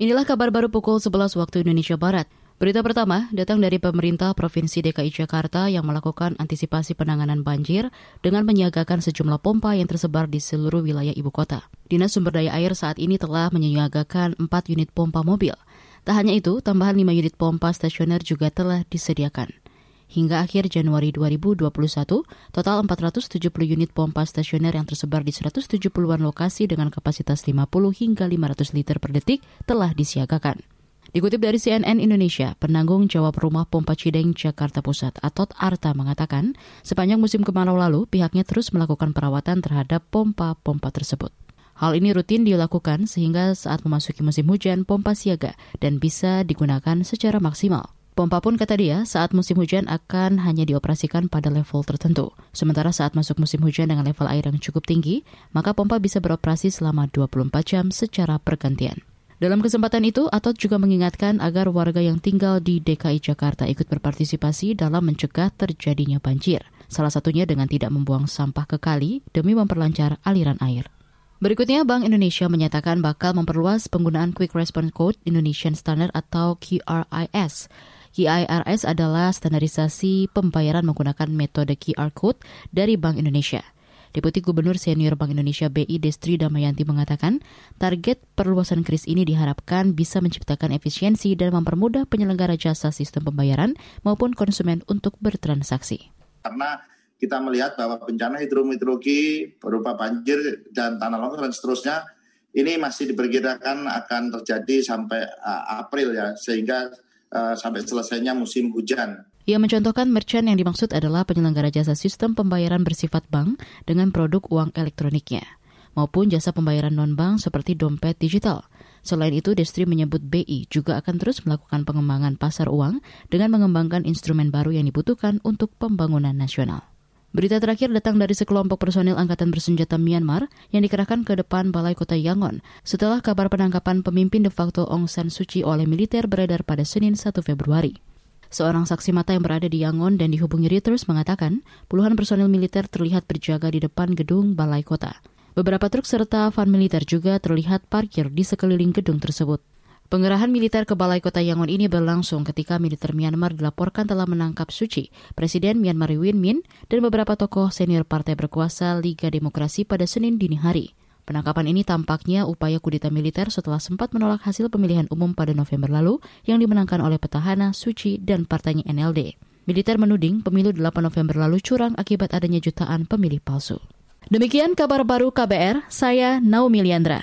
Inilah kabar baru pukul 11 waktu Indonesia Barat. Berita pertama datang dari pemerintah Provinsi DKI Jakarta yang melakukan antisipasi penanganan banjir dengan menyiagakan sejumlah pompa yang tersebar di seluruh wilayah ibu kota. Dinas Sumber Daya Air saat ini telah menyiagakan 4 unit pompa mobil. Tak hanya itu, tambahan 5 unit pompa stasioner juga telah disediakan. Hingga akhir Januari 2021, total 470 unit pompa stasioner yang tersebar di 170-an lokasi dengan kapasitas 50 hingga 500 liter per detik telah disiagakan. Dikutip dari CNN Indonesia, penanggung jawab Rumah Pompa Cideng Jakarta Pusat Atot Arta mengatakan, sepanjang musim kemarau lalu pihaknya terus melakukan perawatan terhadap pompa-pompa tersebut. Hal ini rutin dilakukan sehingga saat memasuki musim hujan pompa siaga dan bisa digunakan secara maksimal. Pompa pun kata dia saat musim hujan akan hanya dioperasikan pada level tertentu. Sementara saat masuk musim hujan dengan level air yang cukup tinggi, maka pompa bisa beroperasi selama 24 jam secara pergantian. Dalam kesempatan itu, Atot juga mengingatkan agar warga yang tinggal di DKI Jakarta ikut berpartisipasi dalam mencegah terjadinya banjir. Salah satunya dengan tidak membuang sampah ke kali demi memperlancar aliran air. Berikutnya, Bank Indonesia menyatakan bakal memperluas penggunaan Quick Response Code Indonesian Standard atau QRIS QIRS adalah standarisasi pembayaran menggunakan metode QR Code dari Bank Indonesia. Deputi Gubernur Senior Bank Indonesia BI Destri Damayanti mengatakan, target perluasan kris ini diharapkan bisa menciptakan efisiensi dan mempermudah penyelenggara jasa sistem pembayaran maupun konsumen untuk bertransaksi. Karena kita melihat bahwa bencana hidrometeorologi berupa banjir dan tanah longsor dan seterusnya ini masih diperkirakan akan terjadi sampai uh, April ya sehingga uh, sampai selesainya musim hujan. Ia mencontohkan merchant yang dimaksud adalah penyelenggara jasa sistem pembayaran bersifat bank dengan produk uang elektroniknya, maupun jasa pembayaran non-bank seperti dompet digital. Selain itu, Destri menyebut BI juga akan terus melakukan pengembangan pasar uang dengan mengembangkan instrumen baru yang dibutuhkan untuk pembangunan nasional. Berita terakhir datang dari sekelompok personil Angkatan Bersenjata Myanmar yang dikerahkan ke depan Balai Kota Yangon setelah kabar penangkapan pemimpin de facto Aung San Suu Kyi oleh militer beredar pada Senin 1 Februari. Seorang saksi mata yang berada di Yangon dan dihubungi Reuters mengatakan puluhan personil militer terlihat berjaga di depan gedung Balai Kota. Beberapa truk serta van militer juga terlihat parkir di sekeliling gedung tersebut. Pengerahan militer ke Balai Kota Yangon ini berlangsung ketika militer Myanmar dilaporkan telah menangkap Suci, Presiden Myanmar Win Min, dan beberapa tokoh senior partai berkuasa Liga Demokrasi pada Senin dini hari. Penangkapan ini tampaknya upaya kudeta militer setelah sempat menolak hasil pemilihan umum pada November lalu yang dimenangkan oleh petahana Suci dan partainya NLD. Militer menuding pemilu 8 November lalu curang akibat adanya jutaan pemilih palsu. Demikian kabar baru KBR, saya Naomi Liandra.